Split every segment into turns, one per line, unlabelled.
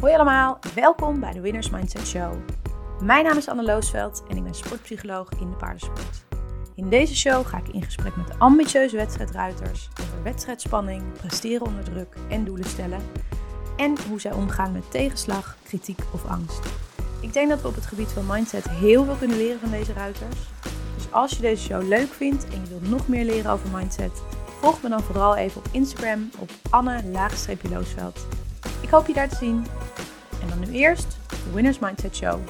Hoi allemaal, welkom bij de Winners Mindset Show. Mijn naam is Anne Loosveld en ik ben sportpsycholoog in de paardensport. In deze show ga ik in gesprek met ambitieuze wedstrijdruiters over wedstrijdspanning, presteren onder druk en doelen stellen. En hoe zij omgaan met tegenslag, kritiek of angst. Ik denk dat we op het gebied van mindset heel veel kunnen leren van deze ruiters. Dus als je deze show leuk vindt en je wilt nog meer leren over mindset, volg me dan vooral even op Instagram op Anne-Loosveld. Ik hoop je daar te zien. En dan nu eerst de Winners Mindset Show.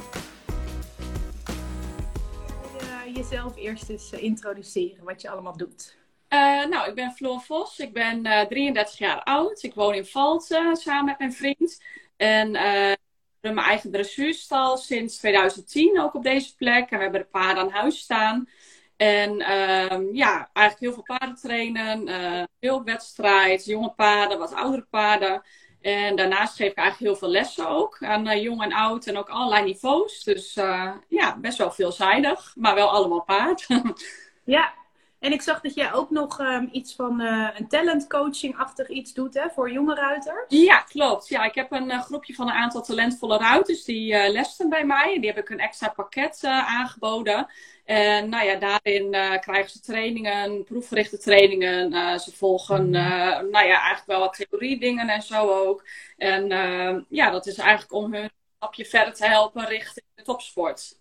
je jezelf eerst eens eh, introduceren, wat je allemaal doet.
Uh, nou, ik ben Floor Vos. Ik ben uh, 33 jaar oud. Ik woon in Valten samen met mijn vriend. En uh, ik heb mijn eigen dressuurstal sinds 2010 ook op deze plek. En we hebben de paarden aan huis staan. En uh, ja, eigenlijk heel veel paarden trainen. veel wedstrijd, jonge paarden, wat oudere paarden. En daarnaast geef ik eigenlijk heel veel lessen ook aan uh, jong en oud en ook allerlei niveaus. Dus uh, ja, best wel veelzijdig, maar wel allemaal paard.
ja, en ik zag dat jij ook nog um, iets van uh, een talentcoaching-achtig iets doet hè, voor jonge ruiters.
Ja, klopt. Ja, ik heb een groepje van een aantal talentvolle ruiters die lessen bij mij. En die heb ik een extra pakket aangeboden. En nou ja, daarin uh, krijgen ze trainingen, proefgerichte trainingen. Uh, ze volgen uh, nou ja, eigenlijk wel wat theoriedingen en zo ook. En ja, dat is eigenlijk om hun stapje verder te helpen richting de topsport.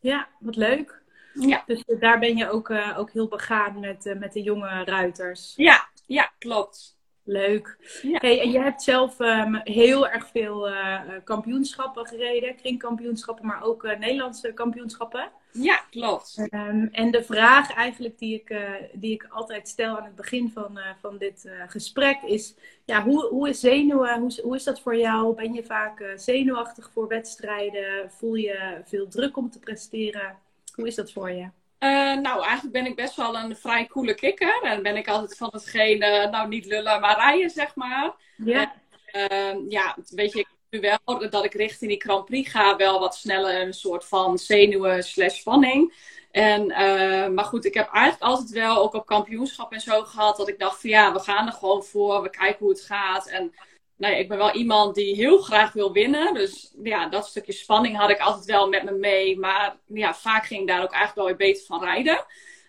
Ja, wat leuk. Ja. Dus daar ben je ook, ook heel begaan met, met de jonge ruiters.
Ja, ja klopt.
Leuk. Ja. Hey, en je hebt zelf um, heel erg veel uh, kampioenschappen gereden, kringkampioenschappen, maar ook Nederlandse kampioenschappen.
Ja, klopt.
Um, en de vraag eigenlijk die ik, die ik altijd stel aan het begin van, van dit gesprek is: ja, hoe, hoe is zenuwen? Hoe, hoe is dat voor jou? Ben je vaak zenuwachtig voor wedstrijden? Voel je veel druk om te presteren? Hoe is dat voor je?
Uh, nou, eigenlijk ben ik best wel een vrij coole kikker. En ben ik altijd van hetgene, nou niet lullen, maar rijden, zeg maar. Ja. Uh, ja, weet je, nu wel dat ik richting die Grand Prix ga, wel wat sneller een soort van zenuwen slash spanning. En, uh, maar goed, ik heb eigenlijk altijd wel, ook op kampioenschap en zo gehad, dat ik dacht van ja, we gaan er gewoon voor, we kijken hoe het gaat. En nou ik ben wel iemand die heel graag wil winnen. Dus ja, dat stukje spanning had ik altijd wel met me mee. Maar ja, vaak ging ik daar ook eigenlijk wel weer beter van rijden.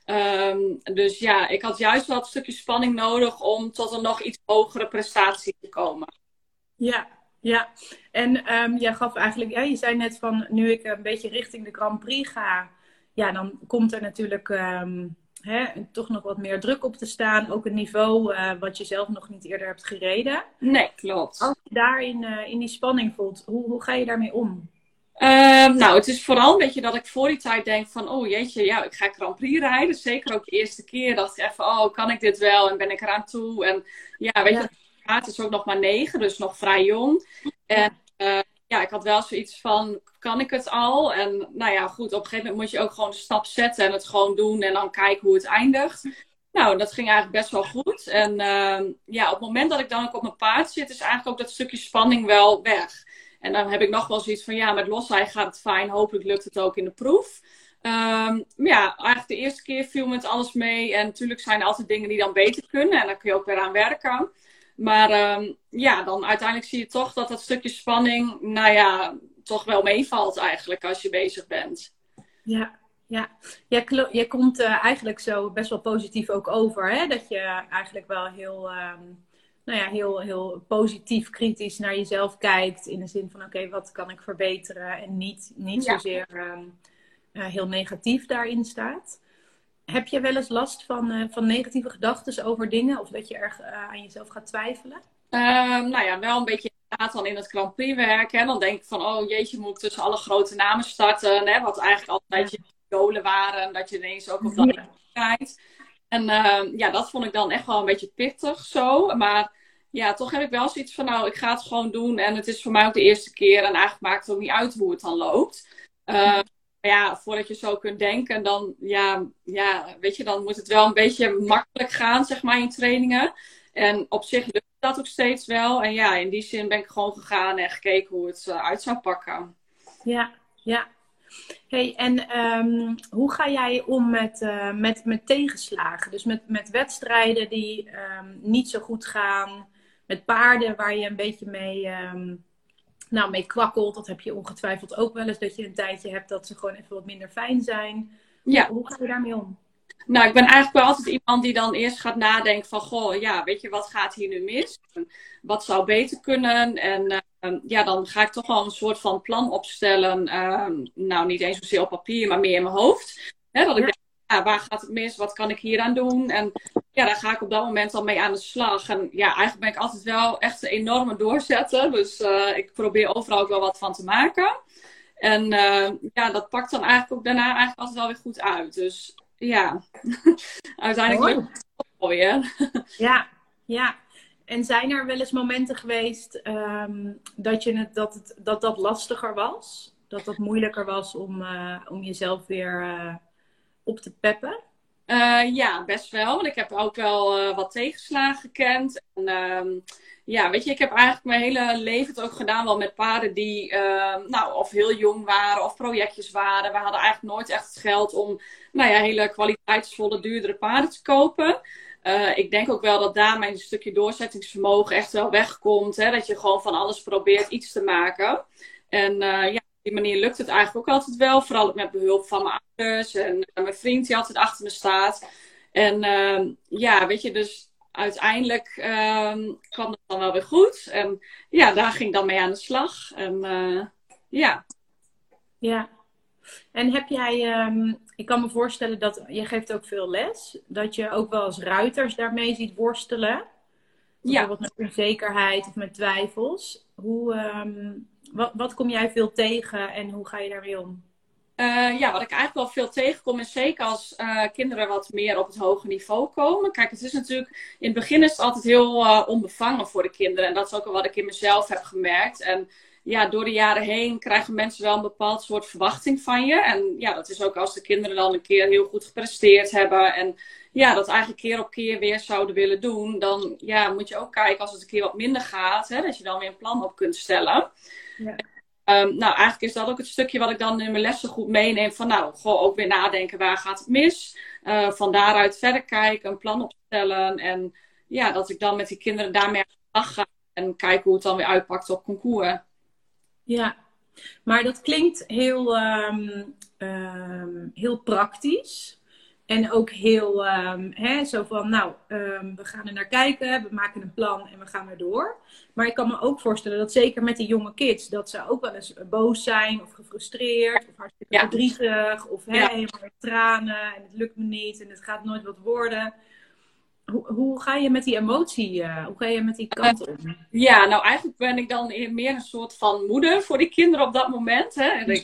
Um, dus ja, ik had juist wel stukje spanning nodig om tot een nog iets hogere prestatie te komen.
Ja, ja. En um, jij gaf eigenlijk, ja, je zei net van nu ik een beetje richting de Grand Prix ga, ja, dan komt er natuurlijk um, hè, toch nog wat meer druk op te staan. Ook een niveau uh, wat je zelf nog niet eerder hebt gereden.
Nee, klopt.
Als je daarin uh, in die spanning voelt, hoe, hoe ga je daarmee om?
Uh, nou, het is vooral een beetje dat ik voor die tijd denk van, oh jeetje, ja, ik ga Grand Prix rijden. Zeker ook de eerste keer dacht ik even, oh, kan ik dit wel? En ben ik eraan toe? En ja, weet ja. je, het is ook nog maar negen, dus nog vrij jong. En uh, ja, ik had wel zoiets van, kan ik het al? En nou ja, goed, op een gegeven moment moet je ook gewoon de stap zetten en het gewoon doen en dan kijken hoe het eindigt. Nou, dat ging eigenlijk best wel goed. En uh, ja, op het moment dat ik dan ook op mijn paard zit, is eigenlijk ook dat stukje spanning wel weg. En dan heb ik nog wel zoiets van, ja, met losheid gaat het fijn. Hopelijk lukt het ook in de proef. Um, ja, eigenlijk de eerste keer viel met alles mee. En natuurlijk zijn er altijd dingen die dan beter kunnen. En daar kun je ook weer aan werken. Maar um, ja, dan uiteindelijk zie je toch dat dat stukje spanning, nou ja, toch wel meevalt eigenlijk als je bezig bent.
Ja, ja. Jij, jij komt uh, eigenlijk zo best wel positief ook over, hè? Dat je eigenlijk wel heel, um, nou ja, heel, heel positief, kritisch naar jezelf kijkt. In de zin van, oké, okay, wat kan ik verbeteren? En niet, niet ja. zozeer um, uh, heel negatief daarin staat. Heb je wel eens last van, uh, van negatieve gedachten over dingen? Of dat je erg uh, aan jezelf gaat twijfelen?
Um, nou ja, wel een beetje inderdaad dan in het Grand Prix werken. En dan denk ik van, oh jeetje, moet ik tussen alle grote namen starten. Hè? Wat eigenlijk altijd ja. je idolen waren. Dat je ineens ook op dat ja. kijkt. En uh, ja, dat vond ik dan echt wel een beetje pittig zo. Maar ja, toch heb ik wel zoiets van, nou, ik ga het gewoon doen. En het is voor mij ook de eerste keer. En eigenlijk maakt het ook niet uit hoe het dan loopt. Uh, ja, voordat je zo kunt denken, dan, ja, ja, weet je, dan moet het wel een beetje makkelijk gaan, zeg maar, in trainingen. En op zich lukt dat ook steeds wel. En ja, in die zin ben ik gewoon gegaan en gekeken hoe het uh, uit zou pakken.
Ja, ja. Hey, en um, hoe ga jij om met, uh, met, met tegenslagen? Dus met, met wedstrijden die um, niet zo goed gaan, met paarden waar je een beetje mee. Um, nou, mee kwakkelt. Dat heb je ongetwijfeld ook wel eens. Dat je een tijdje hebt dat ze gewoon even wat minder fijn zijn. Ja. Hoe ga je daarmee om?
Nou, ik ben eigenlijk wel altijd iemand die dan eerst gaat nadenken van... Goh, ja, weet je, wat gaat hier nu mis? Wat zou beter kunnen? En uh, ja, dan ga ik toch wel een soort van plan opstellen. Uh, nou, niet eens zozeer op papier, maar meer in mijn hoofd. Hè, dat ik denk, ja, waar gaat het mis? Wat kan ik hier aan doen? En ja, daar ga ik op dat moment al mee aan de slag. En ja, eigenlijk ben ik altijd wel echt een enorme doorzetter. Dus uh, ik probeer overal ook wel wat van te maken. En uh, ja, dat pakt dan eigenlijk ook daarna eigenlijk altijd wel weer goed uit. Dus ja, uiteindelijk lukt het
ja, ja. En zijn er wel eens momenten geweest um, dat, je het, dat, het, dat dat lastiger was? Dat dat moeilijker was om, uh, om jezelf weer op te peppen?
Uh, ja, best wel. Want ik heb ook wel wat tegenslagen gekend. En, um, ja, weet je, ik heb eigenlijk mijn hele leven het ook gedaan wel met paarden die, uh, nou, of heel jong waren of projectjes waren. We hadden eigenlijk nooit echt het geld om, nou ja, hele kwaliteitsvolle, duurdere paarden te kopen. Uh, ik denk ook wel dat daar mijn stukje doorzettingsvermogen echt wel wegkomt. Hè? Dat je gewoon van alles probeert iets te maken. En ja, die manier lukt het eigenlijk ook altijd wel. Vooral met behulp van mijn ouders en mijn vriend die altijd achter me staat. En ja, weet je, dus uiteindelijk um, kwam het dan wel weer goed. En ja, daar ging ik dan mee aan de slag. En uh, ja.
Ja. En heb jij, um, ik kan me voorstellen dat je geeft ook veel les, dat je ook wel als ruiters daarmee ziet worstelen. Bijvoorbeeld ja. met onzekerheid of met twijfels. Hoe, um, wat, wat kom jij veel tegen en hoe ga je daarmee om?
Uh, ja, wat ik eigenlijk wel veel tegenkom, is zeker als uh, kinderen wat meer op het hoge niveau komen. Kijk, het is natuurlijk, in het begin is het altijd heel uh, onbevangen voor de kinderen. En dat is ook wat ik in mezelf heb gemerkt. En ja, door de jaren heen krijgen mensen wel een bepaald soort verwachting van je. En ja, dat is ook als de kinderen dan een keer heel goed gepresteerd hebben. En ja, dat eigenlijk keer op keer weer zouden willen doen. Dan ja, moet je ook kijken als het een keer wat minder gaat. Hè, dat je dan weer een plan op kunt stellen. Ja. Um, nou, eigenlijk is dat ook het stukje wat ik dan in mijn lessen goed meeneem. Van nou, gewoon ook weer nadenken waar gaat het mis. Uh, van daaruit verder kijken, een plan opstellen. En ja, dat ik dan met die kinderen daarmee aan de slag ga. En kijken hoe het dan weer uitpakt op concours.
Ja, maar dat klinkt heel, um, um, heel praktisch. En ook heel um, hè, zo van, nou, um, we gaan er naar kijken, we maken een plan en we gaan er door. Maar ik kan me ook voorstellen dat zeker met die jonge kids, dat ze ook wel eens boos zijn of gefrustreerd of hartstikke ja. verdrietig of hè, ja. helemaal tranen en het lukt me niet en het gaat nooit wat worden. Hoe, hoe ga je met die emotie, uh, hoe ga je met die kant om? Uh,
ja, nou eigenlijk ben ik dan meer een soort van moeder voor die kinderen op dat moment. Hè. En ik,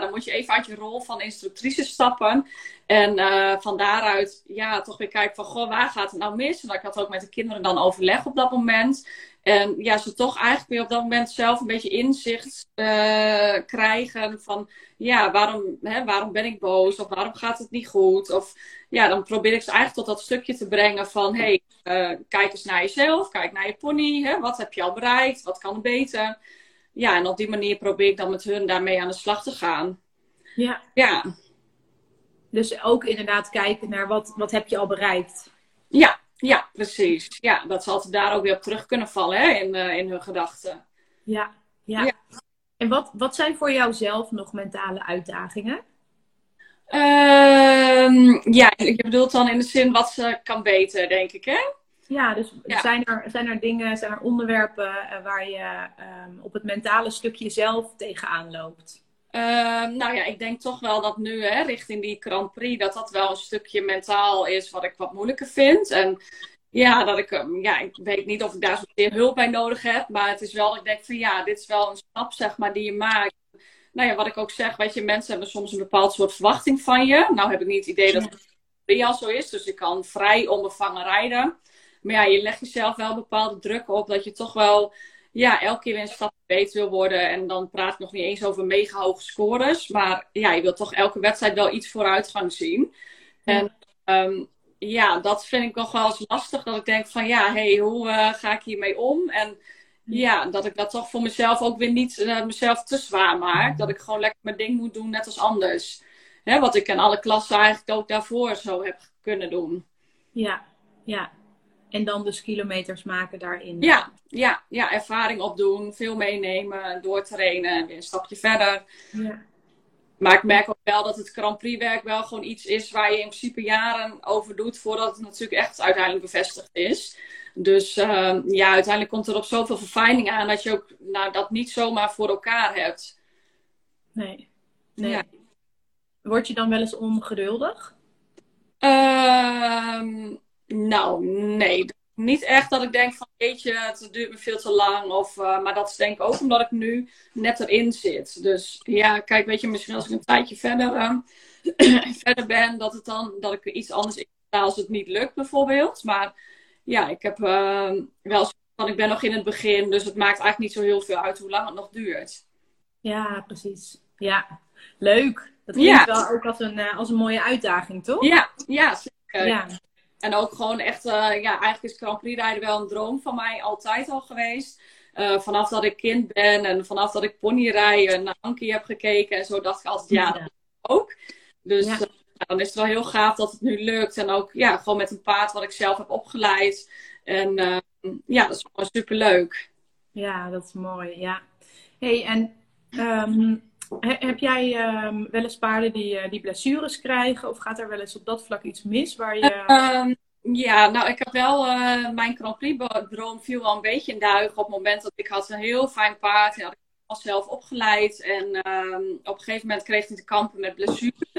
dan moet je even uit je rol van instructrice stappen. En uh, van daaruit ja, toch weer kijken van, goh, waar gaat het nou mis? En ik had ook met de kinderen dan overleg op dat moment. En ja, ze toch eigenlijk weer op dat moment zelf een beetje inzicht uh, krijgen van, ja, waarom, hè, waarom ben ik boos? Of waarom gaat het niet goed? Of ja, dan probeer ik ze eigenlijk tot dat stukje te brengen van, hey, uh, kijk eens naar jezelf, kijk naar je pony. Hè, wat heb je al bereikt? Wat kan er beter? Ja, en op die manier probeer ik dan met hun daarmee aan de slag te gaan.
Ja.
Ja.
Dus ook inderdaad kijken naar wat, wat heb je al bereikt.
Ja, ja, precies. Ja, dat zal ze daar ook weer op terug kunnen vallen hè, in, uh, in hun gedachten.
Ja, ja. ja. En wat, wat zijn voor jou zelf nog mentale uitdagingen?
Um, ja, je bedoelt dan in de zin wat ze kan beter, denk ik, hè?
Ja, dus ja. Zijn, er, zijn er dingen, zijn er onderwerpen uh, waar je um, op het mentale stukje zelf tegenaan loopt?
Uh, nou ja, ik denk toch wel dat nu hè, richting die Grand Prix, dat dat wel een stukje mentaal is wat ik wat moeilijker vind. En ja, dat ik, ja, ik weet niet of ik daar zozeer hulp bij nodig heb, maar het is wel dat ik denk van ja, dit is wel een stap zeg maar die je maakt. Nou ja, wat ik ook zeg, weet je, mensen hebben soms een bepaald soort verwachting van je. Nou heb ik niet het idee dat het al zo is, dus ik kan vrij onbevangen rijden. Maar ja, je legt jezelf wel bepaalde druk op dat je toch wel ja, elke keer weer een stap beter wil worden. En dan praat ik nog niet eens over mega hoge scores. Maar ja, je wilt toch elke wedstrijd wel iets vooruitgang zien. En um, ja, dat vind ik nog wel eens lastig. Dat ik denk van ja, hey, hoe uh, ga ik hiermee om? En ja, dat ik dat toch voor mezelf ook weer niet uh, mezelf te zwaar maak. Dat ik gewoon lekker mijn ding moet doen, net als anders. Hè, wat ik in alle klassen eigenlijk ook daarvoor zo heb kunnen doen.
Ja, ja. En dan dus kilometers maken daarin.
Ja, ja, ja, ervaring opdoen, veel meenemen, doortrainen en weer een stapje verder.
Ja.
Maar ik merk ook wel dat het Grand Prix werk wel gewoon iets is waar je in principe jaren over doet voordat het natuurlijk echt uiteindelijk bevestigd is. Dus uh, ja, uiteindelijk komt er op zoveel verfijning aan dat je ook nou, dat niet zomaar voor elkaar hebt.
Nee. nee. Ja. Word je dan wel eens ongeduldig?
Uh, nou, nee. Niet echt dat ik denk van, jeetje, het duurt me veel te lang. Of, uh, maar dat is denk ik ook omdat ik nu net erin zit. Dus ja, kijk, weet je, misschien als ik een tijdje verder, uh, verder ben, dat, het dan, dat ik iets anders in als het niet lukt bijvoorbeeld. Maar ja, ik heb uh, wel van, ik ben nog in het begin, dus het maakt eigenlijk niet zo heel veel uit hoe lang het nog duurt.
Ja, precies. Ja, leuk. Dat klinkt wel ook als een, als een mooie uitdaging, toch?
Ja, ja zeker. Ja. En ook gewoon echt, uh, ja, eigenlijk is Grand Prix rijden wel een droom van mij altijd al geweest. Uh, vanaf dat ik kind ben en vanaf dat ik ponyrijden naar Ankie heb gekeken en zo dacht ik altijd, ja, dat ook. Dus ja. uh, dan is het wel heel gaaf dat het nu lukt. En ook, ja, gewoon met een paard wat ik zelf heb opgeleid. En ja, dat is gewoon super leuk.
Ja, dat is mooi, ja. hey, en um, heb jij um, wel eens paarden die, uh, die blessures krijgen? Of gaat er wel eens op dat vlak iets mis waar je...
Uh, ja, nou ik heb wel... Uh, mijn Grand Prix droom viel wel een beetje in duigen op het moment dat ik had een heel fijn paard. En had ik al zelf opgeleid. En ehm, op een gegeven moment kreeg hij te kampen met blessures.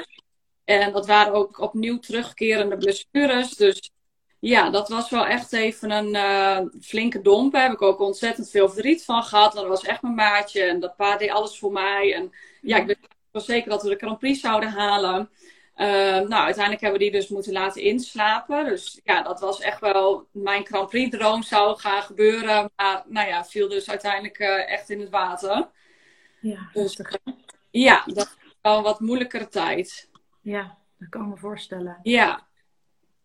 En dat waren ook opnieuw terugkerende blessures. Dus ja, dat was wel echt even een uh, flinke domp. Daar heb ik ook ontzettend veel verdriet van gehad. Dat was echt mijn maatje. En dat paard deed alles voor mij. En ja, ik was zeker dat we de Grand Prix zouden halen. Uh, nou, uiteindelijk hebben we die dus moeten laten inslapen. Dus ja, dat was echt wel mijn Grand Prix droom zou gaan gebeuren. Maar nou ja, viel dus uiteindelijk uh, echt in het water.
Ja, dus,
ja, dat was wel een wat moeilijkere tijd.
Ja, dat kan ik me voorstellen.
Ja.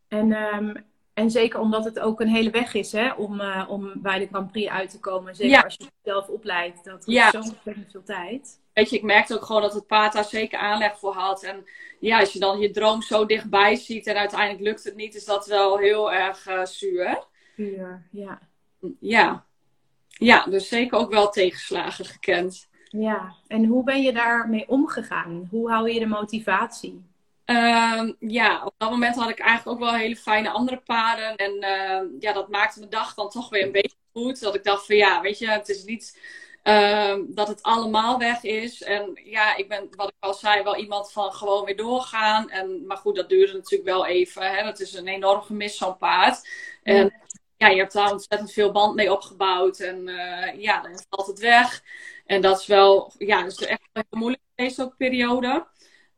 En um, en zeker omdat het ook een hele weg is hè, om, uh, om bij de Grand Prix uit te komen. Zeker ja. als je jezelf opleidt. Dat kost ja. zo ontzettend veel tijd.
Weet je, ik merkte ook gewoon dat het paard daar zeker aanleg voor had. En ja, als je dan je droom zo dichtbij ziet en uiteindelijk lukt het niet, is dat wel heel erg uh, zuur.
Zuur, ja.
Ja. Ja, dus zeker ook wel tegenslagen gekend.
Ja, en hoe ben je daarmee omgegaan? Hoe hou je de motivatie?
Uh, ja, op dat moment had ik eigenlijk ook wel hele fijne andere paarden. En uh, ja, dat maakte mijn dag dan toch weer een beetje goed. Dat ik dacht van ja, weet je, het is niet uh, dat het allemaal weg is. En ja, ik ben, wat ik al zei, wel iemand van gewoon weer doorgaan. En, maar goed, dat duurde natuurlijk wel even. Hè? Dat is een enorm gemis, zo'n paard. En ja, je hebt daar ontzettend veel band mee opgebouwd. En uh, ja, dan valt het weg. En dat is wel, ja, dat is echt een heel moeilijk deze ook periode.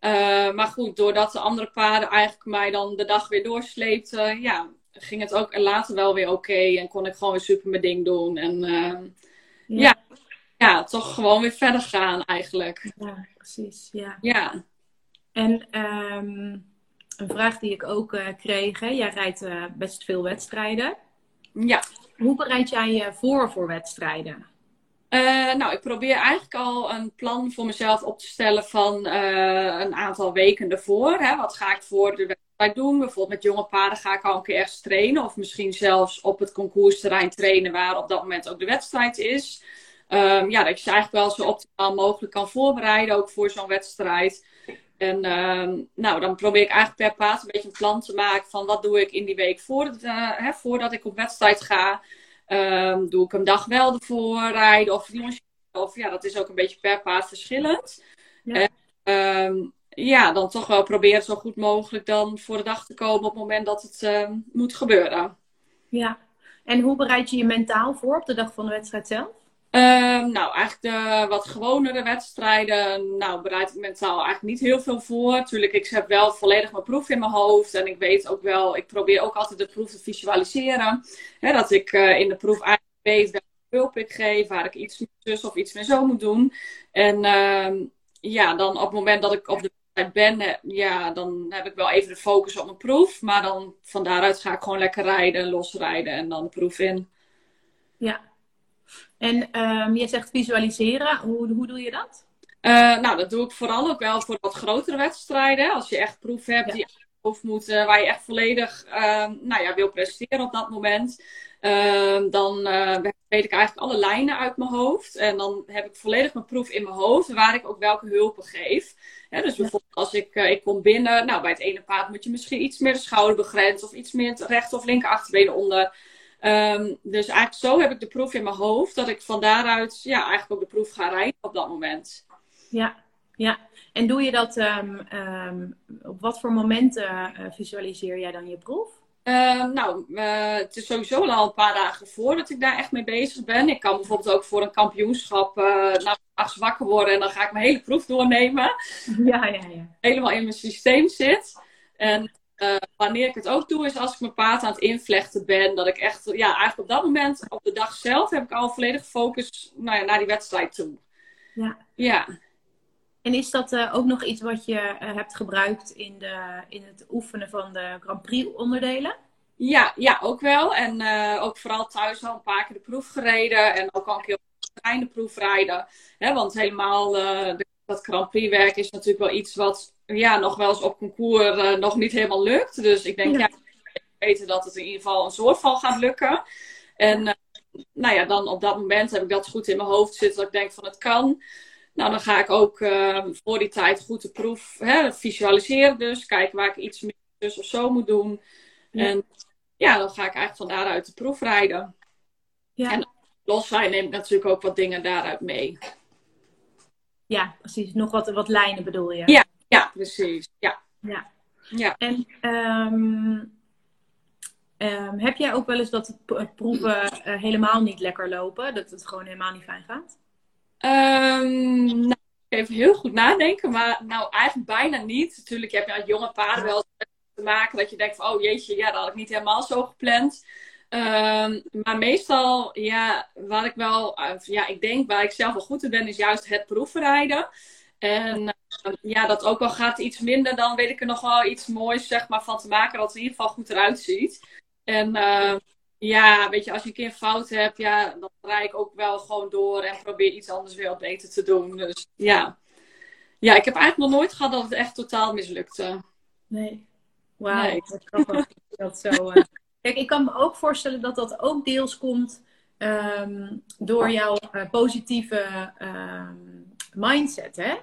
Uh, maar goed, doordat de andere paarden eigenlijk mij dan de dag weer doorsleepten, ja, ging het ook later wel weer oké. Okay, en kon ik gewoon weer super mijn ding doen. En uh, ja. ja. Ja, toch gewoon weer verder gaan eigenlijk.
Ja, precies. Ja.
ja.
En um, een vraag die ik ook uh, kreeg. Hè? Jij rijdt best veel wedstrijden.
Ja.
Hoe bereid jij je voor voor wedstrijden?
Uh, nou, ik probeer eigenlijk al een plan voor mezelf op te stellen van uh, een aantal weken ervoor. Hè. Wat ga ik voor de wedstrijd doen? Bijvoorbeeld met jonge paarden ga ik al een keer ergens trainen. Of misschien zelfs op het concoursterrein trainen waar op dat moment ook de wedstrijd is. Um, ja, dat je je eigenlijk wel zo optimaal mogelijk kan voorbereiden, ook voor zo'n wedstrijd. En um, nou, dan probeer ik eigenlijk per paard een beetje een plan te maken van wat doe ik in die week voor uh, hè, voordat ik op wedstrijd ga. Um, doe ik een dag wel ervoor rijden of Of ja, dat is ook een beetje per paard verschillend. Ja. En, um, ja, dan toch wel proberen zo goed mogelijk dan voor de dag te komen op het moment dat het uh, moet gebeuren.
Ja, en hoe bereid je je mentaal voor op de dag van de wedstrijd zelf?
Um, nou, eigenlijk de wat gewonere wedstrijden, nou, bereid ik mentaal eigenlijk niet heel veel voor. Tuurlijk, ik heb wel volledig mijn proef in mijn hoofd. En ik weet ook wel, ik probeer ook altijd de proef te visualiseren. Hè, dat ik uh, in de proef eigenlijk weet welke hulp ik geef, waar ik iets zus of iets meer zo moet doen. En uh, ja, dan op het moment dat ik op de wedstrijd ben, ja, dan heb ik wel even de focus op mijn proef. Maar dan van daaruit ga ik gewoon lekker rijden, losrijden en dan de proef in.
Ja, en um, je zegt visualiseren. Hoe, hoe doe je dat?
Uh, nou, dat doe ik vooral ook wel voor wat grotere wedstrijden. Als je echt proef hebt ja. die hoofd moeten, waar je echt volledig ehm, nou ja, wil presteren op dat moment. Ehm, dan uh, weet ik eigenlijk alle lijnen uit mijn hoofd. En dan heb ik volledig mijn proef in mijn hoofd, waar ik ook welke hulpen geef. dus bijvoorbeeld als ik, uh, ik kom binnen, nou bij het ene paard moet je misschien iets meer de schouder begrenzen of iets meer het rechter of linker achterbeen onder. Um, dus eigenlijk zo heb ik de proef in mijn hoofd, dat ik van daaruit ja, eigenlijk ook de proef ga rijden op dat moment.
Ja, ja. En doe je dat, um, um, op wat voor momenten uh, visualiseer jij dan je proef?
Uh, nou, uh, het is sowieso al een paar dagen voordat ik daar echt mee bezig ben. Ik kan bijvoorbeeld ook voor een kampioenschap uh, nou, nachts wakker worden en dan ga ik mijn hele proef doornemen.
Ja, ja, ja.
Helemaal in mijn systeem zit. En uh, wanneer ik het ook doe, is als ik mijn paard aan het invlechten ben. Dat ik echt, ja, eigenlijk op dat moment, op de dag zelf, heb ik al volledig focus nou ja, naar die wedstrijd toe.
Ja.
Ja.
En is dat uh, ook nog iets wat je uh, hebt gebruikt in, de, in het oefenen van de Grand Prix onderdelen?
Ja, ja ook wel. En ook vooral thuis al een paar keer de proef gereden. En ook al een keer op de trein de proef rijden. Hè, want helemaal de, dat Grand Prix werk is natuurlijk wel iets wat ja, nog wel eens op concours nog niet helemaal lukt. Dus ik denk, ja, ja weten dat het in ieder geval een soort van gaat lukken. En nou ja, dan op dat moment heb ik dat goed in mijn hoofd zitten. Dat ik denk van het kan. Nou, dan ga ik ook uh, voor die tijd goed de proef hè, visualiseren. Dus kijken waar ik iets meer dus of zo moet doen. Ja. En ja, dan ga ik eigenlijk van daaruit de proef rijden.
Ja.
En los neem ik natuurlijk ook wat dingen daaruit mee.
Ja, precies. Nog wat, wat lijnen bedoel je?
Ja, ja precies. Ja.
ja.
ja.
En um, um, heb jij ook wel eens dat proeven uh, helemaal niet lekker lopen? Dat het gewoon helemaal niet fijn gaat?
Um, nou, even heel goed nadenken, maar nou eigenlijk bijna niet. Natuurlijk heb je als jonge paarden wel te maken dat je denkt van, oh jeetje, ja, dat had ik niet helemaal zo gepland. Um, maar meestal, ja, waar ik wel, ja, ik denk waar ik zelf wel goed in ben, is juist het proefrijden. En uh, ja, dat ook al gaat iets minder, dan weet ik er nog wel iets moois zeg maar, van te maken dat het in ieder geval goed eruit ziet. En uh, ja, weet je, als je een keer fout hebt, ja, dan draai ik ook wel gewoon door en probeer iets anders weer beter te doen. Dus ja. Ja, ik heb eigenlijk nog nooit gehad dat het echt totaal mislukte.
Nee. Wauw, nee. wat grappig dat zo. Uh... Kijk, ik kan me ook voorstellen dat dat ook deels komt um, door jouw uh, positieve um, mindset, hè?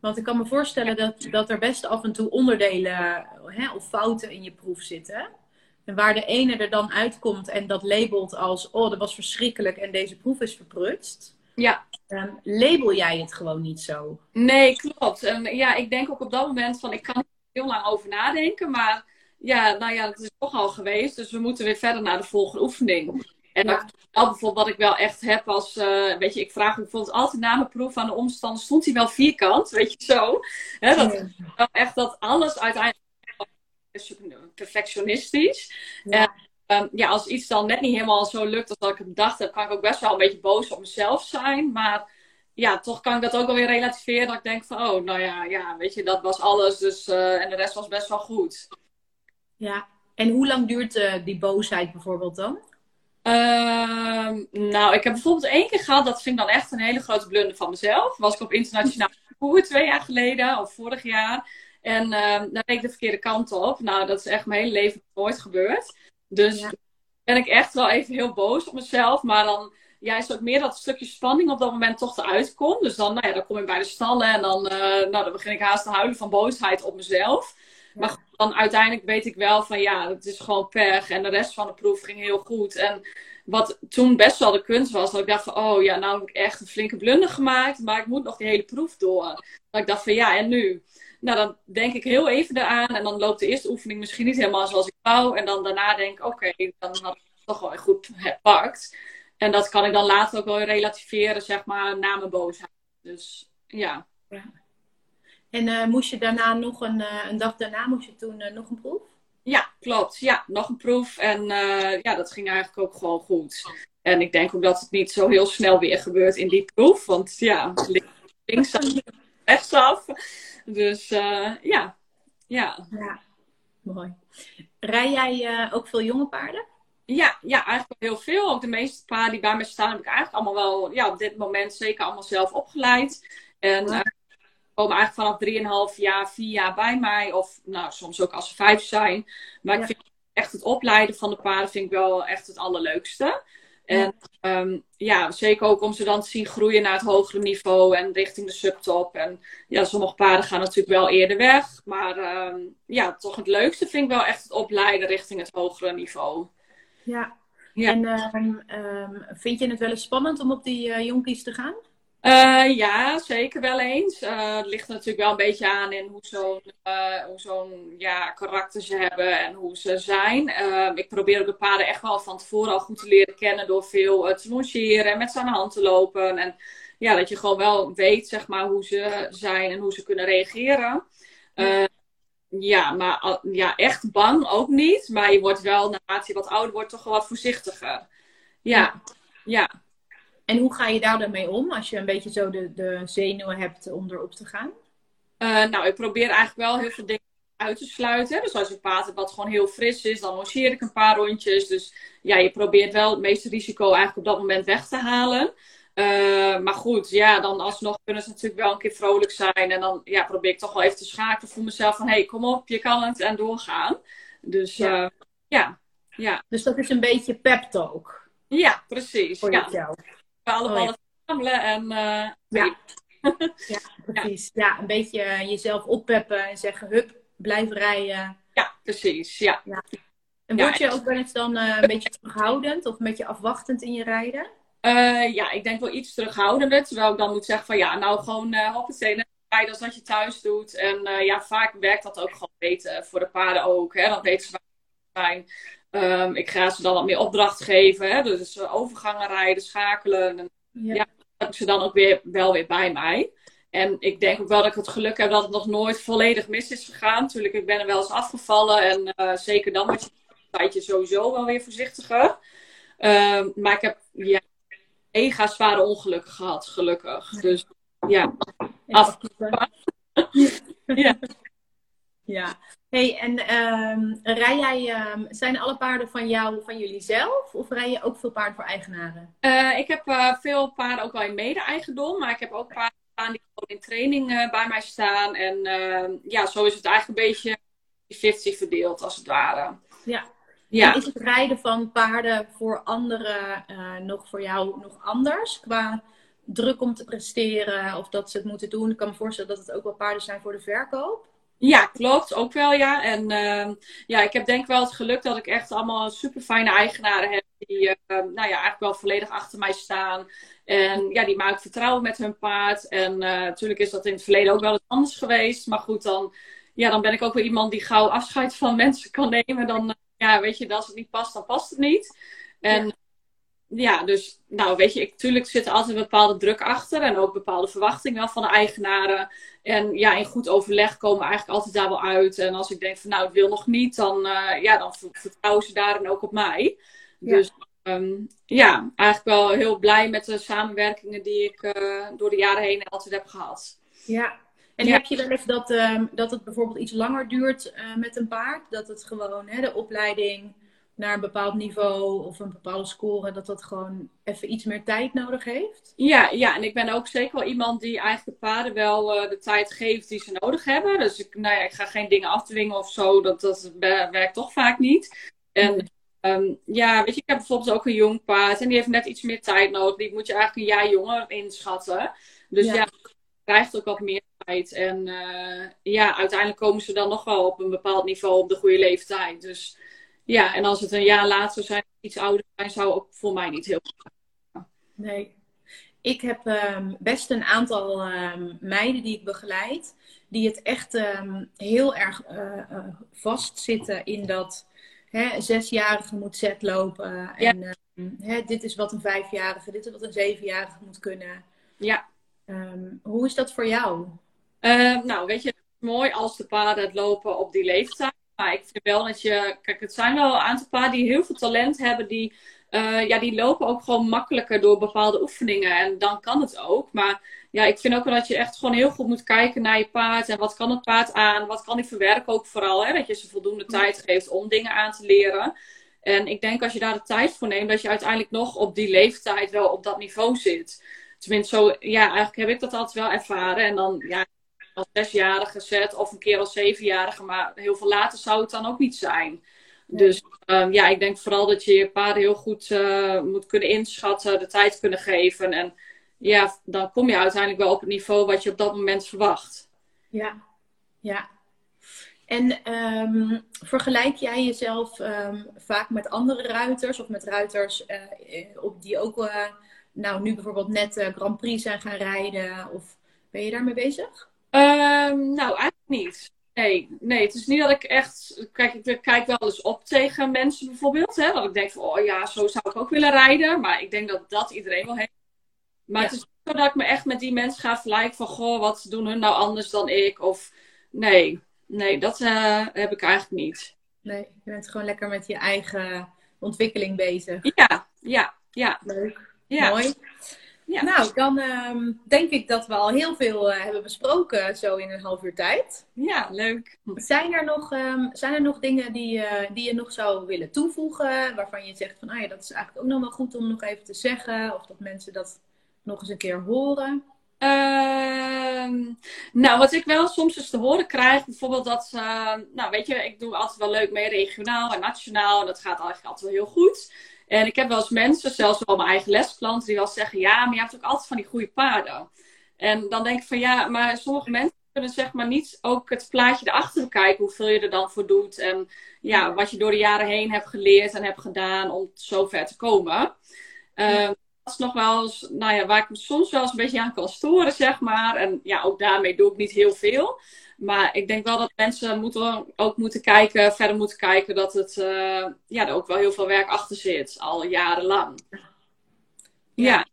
Want ik kan me voorstellen dat, dat er best af en toe onderdelen hè, of fouten in je proef zitten. En waar de ene er dan uitkomt en dat labelt als: oh, dat was verschrikkelijk en deze proef is verprutst.
Ja.
Um, label jij het gewoon niet zo?
Nee, klopt. En ja, ik denk ook op dat moment van: ik kan er heel lang over nadenken, maar ja, nou ja, het is toch al geweest, dus we moeten weer verder naar de volgende oefening. En ja. bijvoorbeeld wat ik wel echt heb als, uh, weet je, ik vraag me bijvoorbeeld altijd na mijn proef aan de omstanders, stond hij wel vierkant, weet je zo. Hè, dat, ja. Echt dat alles uiteindelijk perfectionistisch. Ja. En, um, ja, als iets dan net niet helemaal zo lukt als dat ik het bedacht heb, kan ik ook best wel een beetje boos op mezelf zijn. Maar ja, toch kan ik dat ook wel weer relativeren. Dat ik denk van, oh, nou ja, ja weet je, dat was alles. Dus, uh, en de rest was best wel goed.
Ja, en hoe lang duurt uh, die boosheid bijvoorbeeld dan?
Uh, nou, ik heb bijvoorbeeld één keer gehad, dat vind ik dan echt een hele grote blunder van mezelf. Was ik op internationaal parcours twee jaar geleden, of vorig jaar. En uh, dan reed ik de verkeerde kant op. Nou, dat is echt mijn hele leven nooit gebeurd. Dus ja. ben ik echt wel even heel boos op mezelf. Maar dan ja, is ook meer dat stukje spanning op dat moment toch eruit komt. Dus dan, nou ja, dan kom ik bij de stallen en dan, uh, nou, dan begin ik haast te huilen van boosheid op mezelf. Maar dan uiteindelijk weet ik wel van ja, het is gewoon pech. En de rest van de proef ging heel goed. En wat toen best wel de kunst was, dat ik dacht van oh ja, nou heb ik echt een flinke blunder gemaakt. Maar ik moet nog die hele proef door. Dat ik dacht van ja, en nu? Nou, dan denk ik heel even eraan. En dan loopt de eerste oefening misschien niet helemaal zoals ik wou. En dan daarna denk ik, oké, okay, dan had ik het toch wel goed gepakt. En dat kan ik dan later ook wel relativeren, zeg maar, na mijn boosheid. Dus ja.
En uh, moest je daarna nog een, uh, een dag daarna, moest je toen uh, nog een proef?
Ja, klopt. Ja, nog een proef. En ja, dat ging eigenlijk ook gewoon goed. En ik denk ook dat het niet zo heel snel weer gebeurt in die proef. Want ja, links rechtsaf. Dus ja. ja.
Ja, mooi. Rij jij ook veel jonge paarden?
Ja, ja, eigenlijk heel veel. Ook de meeste paarden die bij me staan, heb ik eigenlijk allemaal wel, ja, op dit moment zeker allemaal zelf opgeleid. En ja komen eigenlijk vanaf 3,5 jaar, 4 jaar bij mij. Of nou, soms ook als ze vijf zijn. Maar ik vind echt het opleiden van de paarden vind ik wel echt het allerleukste. En ehm, ja, zeker ook om ze dan te zien groeien naar het hogere niveau en richting de subtop. En ja, sommige paarden gaan natuurlijk wel eerder weg. Maar ehm, ja, toch het leukste vind ik wel echt het opleiden richting het hogere niveau.
Ja, ja. en ehm, vind je het wel eens spannend om op die uh, jonkies te gaan?
Uh, ja, zeker wel eens. Uh, het ligt natuurlijk wel een beetje aan in hoe zo'n uh, hoe zo'n ja, karakter ze hebben en hoe ze zijn. Ik probeer de paarden echt wel van tevoren al goed te leren kennen door veel te longeren en met ze aan de hand te lopen. En ja, dat je gewoon wel weet zeg maar, hoe ze zijn en hoe ze kunnen reageren. ja, maar ja, echt bang ook niet. Maar je wordt wel, naarmate je wat ouder wordt, toch wel wat voorzichtiger. Ja, ja.
En hoe ga je daar dan mee om als je een beetje zo de, de zenuwen hebt om erop te gaan?
Uh, nou, ik probeer eigenlijk wel heel veel dingen uit te sluiten. Dus als je wat gewoon heel fris is, dan lanceer ik een paar rondjes. Dus ja, je probeert wel het meeste risico eigenlijk op dat moment weg te halen. Uh, maar goed, ja, dan alsnog kunnen ze natuurlijk wel een keer vrolijk zijn. En dan ja, probeer ik toch wel even te schakelen voor mezelf van... hé, hey, kom op, je kan het en doorgaan. Dus ja. Uh, ja. ja.
Dus dat is een beetje pep talk.
Ja, precies. Voor ja allemaal oh, verzamelen en... Uh,
ja. ja, precies. Ja. een beetje jezelf oppeppen en zeggen, hup, blijf rijden.
Ja, precies. Ja. ja.
En word je ook wel eens dan uh, een beetje terughoudend of een beetje afwachtend in je rijden?
Uh, ja, ik denk wel iets terughoudender. Terwijl ik dan moet zeggen van ja, nou gewoon uh, hoppatee, rijden als dat je thuis doet. En ja, vaak werkt dat ook gewoon beter voor de paarden ook. Hè? Dan weten ze waar ze zijn. Um, ik ga ze dan wat meer opdracht geven. Hè? Dus overgangen rijden, schakelen. En, ja. ja, heb ik ze dan ook weer, wel weer bij mij. En ik denk ook wel dat ik het geluk heb dat het nog nooit volledig mis is gegaan. Natuurlijk, ik ben er wel eens afgevallen. En uh, zeker dan word je een tijdje sowieso wel weer voorzichtiger. Uh, maar ik heb ja, mega zware ongelukken gehad, gelukkig. Dus ja, af.
ja. ja. Hey, en um, rij jij, um, zijn alle paarden van jou, van jullie zelf? Of rij je ook veel paarden voor eigenaren?
Uh, ik heb uh, veel paarden ook wel in mede-eigendom. Maar ik heb ook paarden staan die gewoon in training uh, bij mij staan. En ja, zo is het eigenlijk een beetje 50 verdeeld, als het ware.
Ja. ja. En is het rijden van paarden voor anderen nog voor jou nog anders? Qua druk om te presteren of dat ze het moeten doen? Ik kan me voorstellen dat het ook wel paarden zijn voor de verkoop.
Ja, klopt. Ook wel, ja. En uh, ja, ik heb denk wel het geluk dat ik echt allemaal super fijne eigenaren heb. Die uh, nou ja, eigenlijk wel volledig achter mij staan. En ja, die maken vertrouwen met hun paard. En uh, natuurlijk is dat in het verleden ook wel eens anders geweest. Maar goed, dan, ja, dan ben ik ook wel iemand die gauw afscheid van mensen kan nemen. Dan, ja, weet je, als het niet past, dan past het niet. En ja, dus nou weet je, ik, tuurlijk zit er altijd een bepaalde druk achter en ook bepaalde verwachtingen van de eigenaren. En ja, in goed overleg komen we eigenlijk altijd daar wel uit. En als ik denk van nou, ik wil nog niet, dan, uh, ja, dan vertrouwen ze daarin ook op mij. Ja. Dus um, ja, eigenlijk wel heel blij met de samenwerkingen die ik uh, door de jaren heen altijd heb gehad.
Ja, en heb je wel eens dat, um, dat het bijvoorbeeld iets langer duurt uh, met een paard? Dat het gewoon, hè, de opleiding naar een bepaald niveau of een bepaalde score, dat dat gewoon even iets meer tijd nodig heeft?
Ja, ja, en ik ben ook zeker wel iemand die eigenlijk de paarden wel uh, de tijd geeft die ze nodig hebben. Dus ik, nou ja, ik ga geen dingen afdwingen of zo, dat, dat werkt toch vaak niet. En um, ja, weet je, ik heb bijvoorbeeld ook een jong paard en die heeft net iets meer tijd nodig. Die moet je eigenlijk een jaar jonger inschatten. Dus ja, ja krijgt ook wat meer tijd. En uh, ja, uiteindelijk komen ze dan nog wel op een bepaald niveau op de goede leeftijd. Dus ja, en als het een jaar later zijn, iets ouder zijn, zou ook voor mij niet heel
goed Nee. Ik heb um, best een aantal um, meiden die ik begeleid, die het echt um, heel erg uh, uh, vastzitten in dat hè, zesjarige moet set lopen. En ja. hè, dit is wat een vijfjarige, dit is wat een zevenjarige moet kunnen.
Ja.
hoe is dat voor jou?
nou, weet je, het is mooi als de paarden het lopen op die leeftijd. Maar ik vind wel dat je. Kijk, het zijn wel een aantal paarden die heel veel talent hebben. Die, uh, ja, die lopen ook gewoon makkelijker door bepaalde oefeningen. En dan kan het ook. Maar ja, ik vind ook wel dat je echt gewoon heel goed moet kijken naar je paard. En wat kan het paard aan? Wat kan hij verwerken ook vooral? Hè? Dat je ze voldoende tijd geeft om dingen aan te leren. En ik denk als je daar de tijd voor neemt, dat je uiteindelijk nog op die leeftijd wel op dat niveau zit. Tenminste, zo, ja, eigenlijk heb ik dat altijd wel ervaren. En dan, ja, als zesjarige zet of een keer als zevenjarige, maar heel veel later zou het dan ook niet zijn. Dus ehm, ja, ik denk vooral dat je je paarden heel goed uh, moet kunnen inschatten, de tijd kunnen geven. En ja, dan kom je uiteindelijk wel op het niveau wat je op dat moment verwacht.
Ja, ja. En um, vergelijk jij jezelf um, vaak met andere ruiters of met ruiters uh, op die ook, uh, nou nu bijvoorbeeld net Grand Prix zijn gaan rijden? Of ben je daarmee bezig?
Um, nou, eigenlijk niet. Nee, nee, het is niet dat ik echt. Kijk, ik kijk wel eens op tegen mensen bijvoorbeeld. Hè, dat ik denk van, oh ja, zo zou ik ook willen rijden. Maar ik denk dat dat iedereen wel heeft. Maar het is niet zo dat ik me echt met die mensen ga vergelijken van, goh, wat doen hun nou anders dan ik? Of nee, nee, dat uh, heb ik eigenlijk niet.
Nee, je bent gewoon lekker met je eigen ontwikkeling bezig.
Ja, ja, ja.
Leuk. Ja. Mooi. Ja. Nou, dan um, denk ik dat we al heel veel uh, hebben besproken zo in een half uur tijd.
Ja, leuk.
Zijn er nog, um, zijn er nog dingen die, uh, die je nog zou willen toevoegen? Waarvan je zegt van, ah ja, dat is eigenlijk ook nog wel goed om nog even te zeggen. Of dat mensen dat nog eens een keer horen?
Uh, nou, wat ik wel soms eens te horen krijg, bijvoorbeeld dat, uh, nou weet je, ik doe altijd wel leuk mee regionaal en nationaal. En dat gaat eigenlijk altijd wel heel goed. En ik heb wel eens mensen, zelfs wel mijn eigen lesklanten, die wel zeggen: Ja, maar je hebt ook altijd van die goede paarden. En dan denk ik van ja, maar sommige mensen kunnen zeg maar niet ook het plaatje erachter bekijken, hoeveel je er dan voor doet. En ja, wat je door de jaren heen hebt geleerd en hebt gedaan om zo ver te komen. Uh, dat is nog wel eens, nou ja, waar ik me soms wel eens een beetje aan kan storen, zeg maar. En ja, ook daarmee doe ik niet heel veel. Maar ik denk wel dat mensen moeten, ook moeten kijken, verder moeten kijken dat het, uh, ja, er ook wel heel veel werk achter zit, al jarenlang. Ja.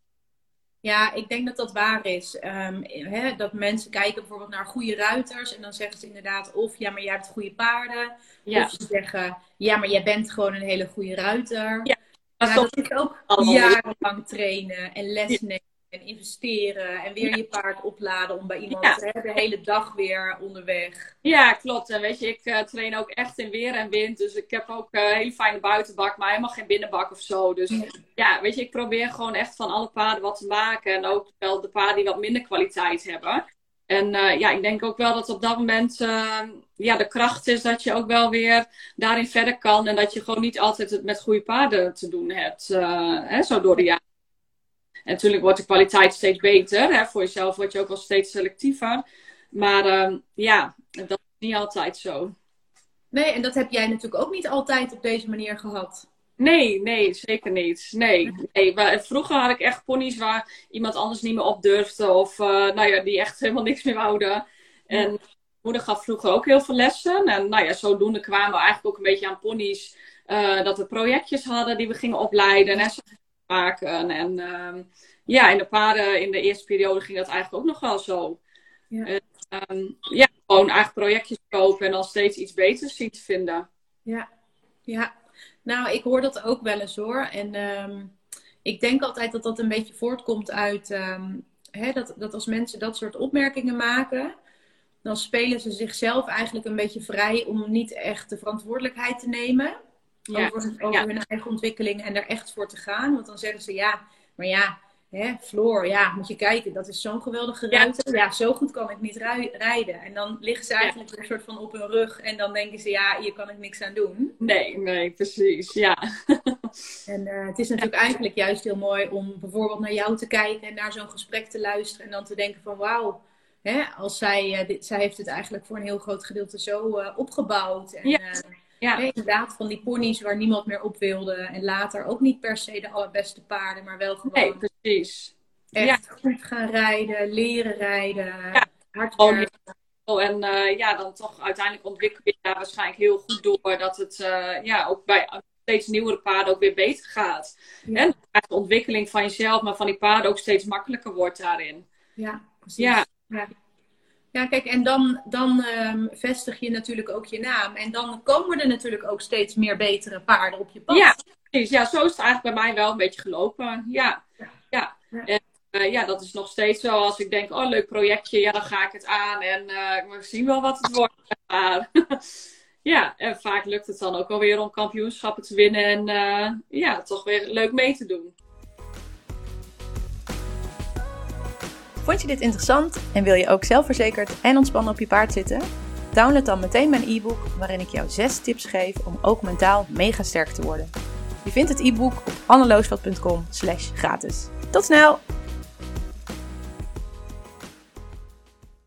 Ja, ik denk dat dat waar is. Um, hè, dat mensen kijken bijvoorbeeld naar goede ruiters en dan zeggen ze inderdaad of ja, maar jij hebt goede paarden. Ja. Of ze zeggen ja, maar jij bent gewoon een hele goede ruiter. Ja. Maar dat is ook jarenlang trainen en les nemen en investeren en weer je paard opladen om bij iemand ja. hè, de hele dag weer onderweg.
Ja, klopt. En weet je, ik uh, train ook echt in weer en wind. Dus ik heb ook uh, een hele fijne buitenbak, maar helemaal geen binnenbak of zo. Dus ja. ja. weet je, ik probeer gewoon echt van alle paarden wat te maken. En ook wel de paarden die wat minder kwaliteit hebben. En uh, ja, ik denk ook wel dat op dat moment ja, de kracht is dat je ook wel weer daarin verder kan. En dat je gewoon niet altijd het met goede paarden te doen hebt. hè, zo door de jaren. En natuurlijk wordt de kwaliteit steeds beter. Hè? Voor jezelf word je ook wel steeds selectiever. Maar uh, ja, dat is niet altijd zo.
Nee, en dat heb jij natuurlijk ook niet altijd op deze manier gehad.
Nee, nee, zeker niet. Nee, nee. Maar vroeger had ik echt ponies waar iemand anders niet meer op durfde. Of uh, nou ja, die echt helemaal niks meer wouden. En mijn moeder gaf vroeger ook heel veel lessen. En nou ja, zodoende kwamen we eigenlijk ook een beetje aan ponies. Uh, dat we projectjes hadden die we gingen opleiden. En maken. En uh, ja, in de paarden in de eerste periode ging dat eigenlijk ook nog wel zo. Ja, en, um, ja gewoon eigenlijk projectjes kopen en dan steeds iets beters zien te vinden.
Ja, ja. Nou, ik hoor dat ook wel eens hoor. En um, ik denk altijd dat dat een beetje voortkomt uit hè, dat, dat als mensen dat soort opmerkingen maken, dan spelen ze zichzelf eigenlijk een beetje vrij om niet echt de verantwoordelijkheid te nemen ja. over, over hun eigen ontwikkeling en er echt voor te gaan. Want dan zeggen ze ja, maar ja, hè, Floor, ja, moet je kijken, dat is zo'n geweldige ruiter. Ja. zo goed kan ik niet rijden. En dan liggen ze eigenlijk een soort van op hun rug en dan denken ze ja, hier kan ik niks aan doen.
Nee, nee, precies, ja.
en uh, het is natuurlijk eigenlijk juist heel mooi om bijvoorbeeld naar jou te kijken en naar zo'n gesprek te luisteren en dan te denken van wauw. Hè, als zij, uh, dit, zij heeft het eigenlijk voor een heel groot gedeelte zo uh, opgebouwd. En, ja ja. inderdaad, van die ponies waar niemand meer op wilde. En later ook niet per se de allerbeste paarden, maar wel gewoon.
Nee, precies.
Echt ja. goed gaan rijden, leren rijden, ja. hard werken.
Oh, en uh, ja, dan toch uiteindelijk ontwikkel je daar waarschijnlijk heel goed door dat het uh, ja, ook bij steeds nieuwere paarden ook weer beter gaat. Ja. En de ontwikkeling van jezelf, maar van die paarden ook steeds makkelijker wordt daarin.
Ja, precies. Ja. Ja. Ja, kijk, en dan, dan um, vestig je natuurlijk ook je naam. En dan komen er natuurlijk ook steeds meer betere paarden op je pad.
Ja, precies. Ja, zo is het eigenlijk bij mij wel een beetje gelopen. Ja, ja. ja. En uh, ja, dat is nog steeds zo. Als ik denk, oh, leuk projectje, ja, dan ga ik het aan. En uh, we zien wel wat het wordt. ja, en vaak lukt het dan ook wel weer om kampioenschappen te winnen. En uh, ja, toch weer leuk mee te doen.
Vond je dit interessant en wil je ook zelfverzekerd en ontspannen op je paard zitten? Download dan meteen mijn e-book waarin ik jou 6 tips geef om ook mentaal mega sterk te worden. Je vindt het e-book op anneloosveld.com slash gratis. Tot snel!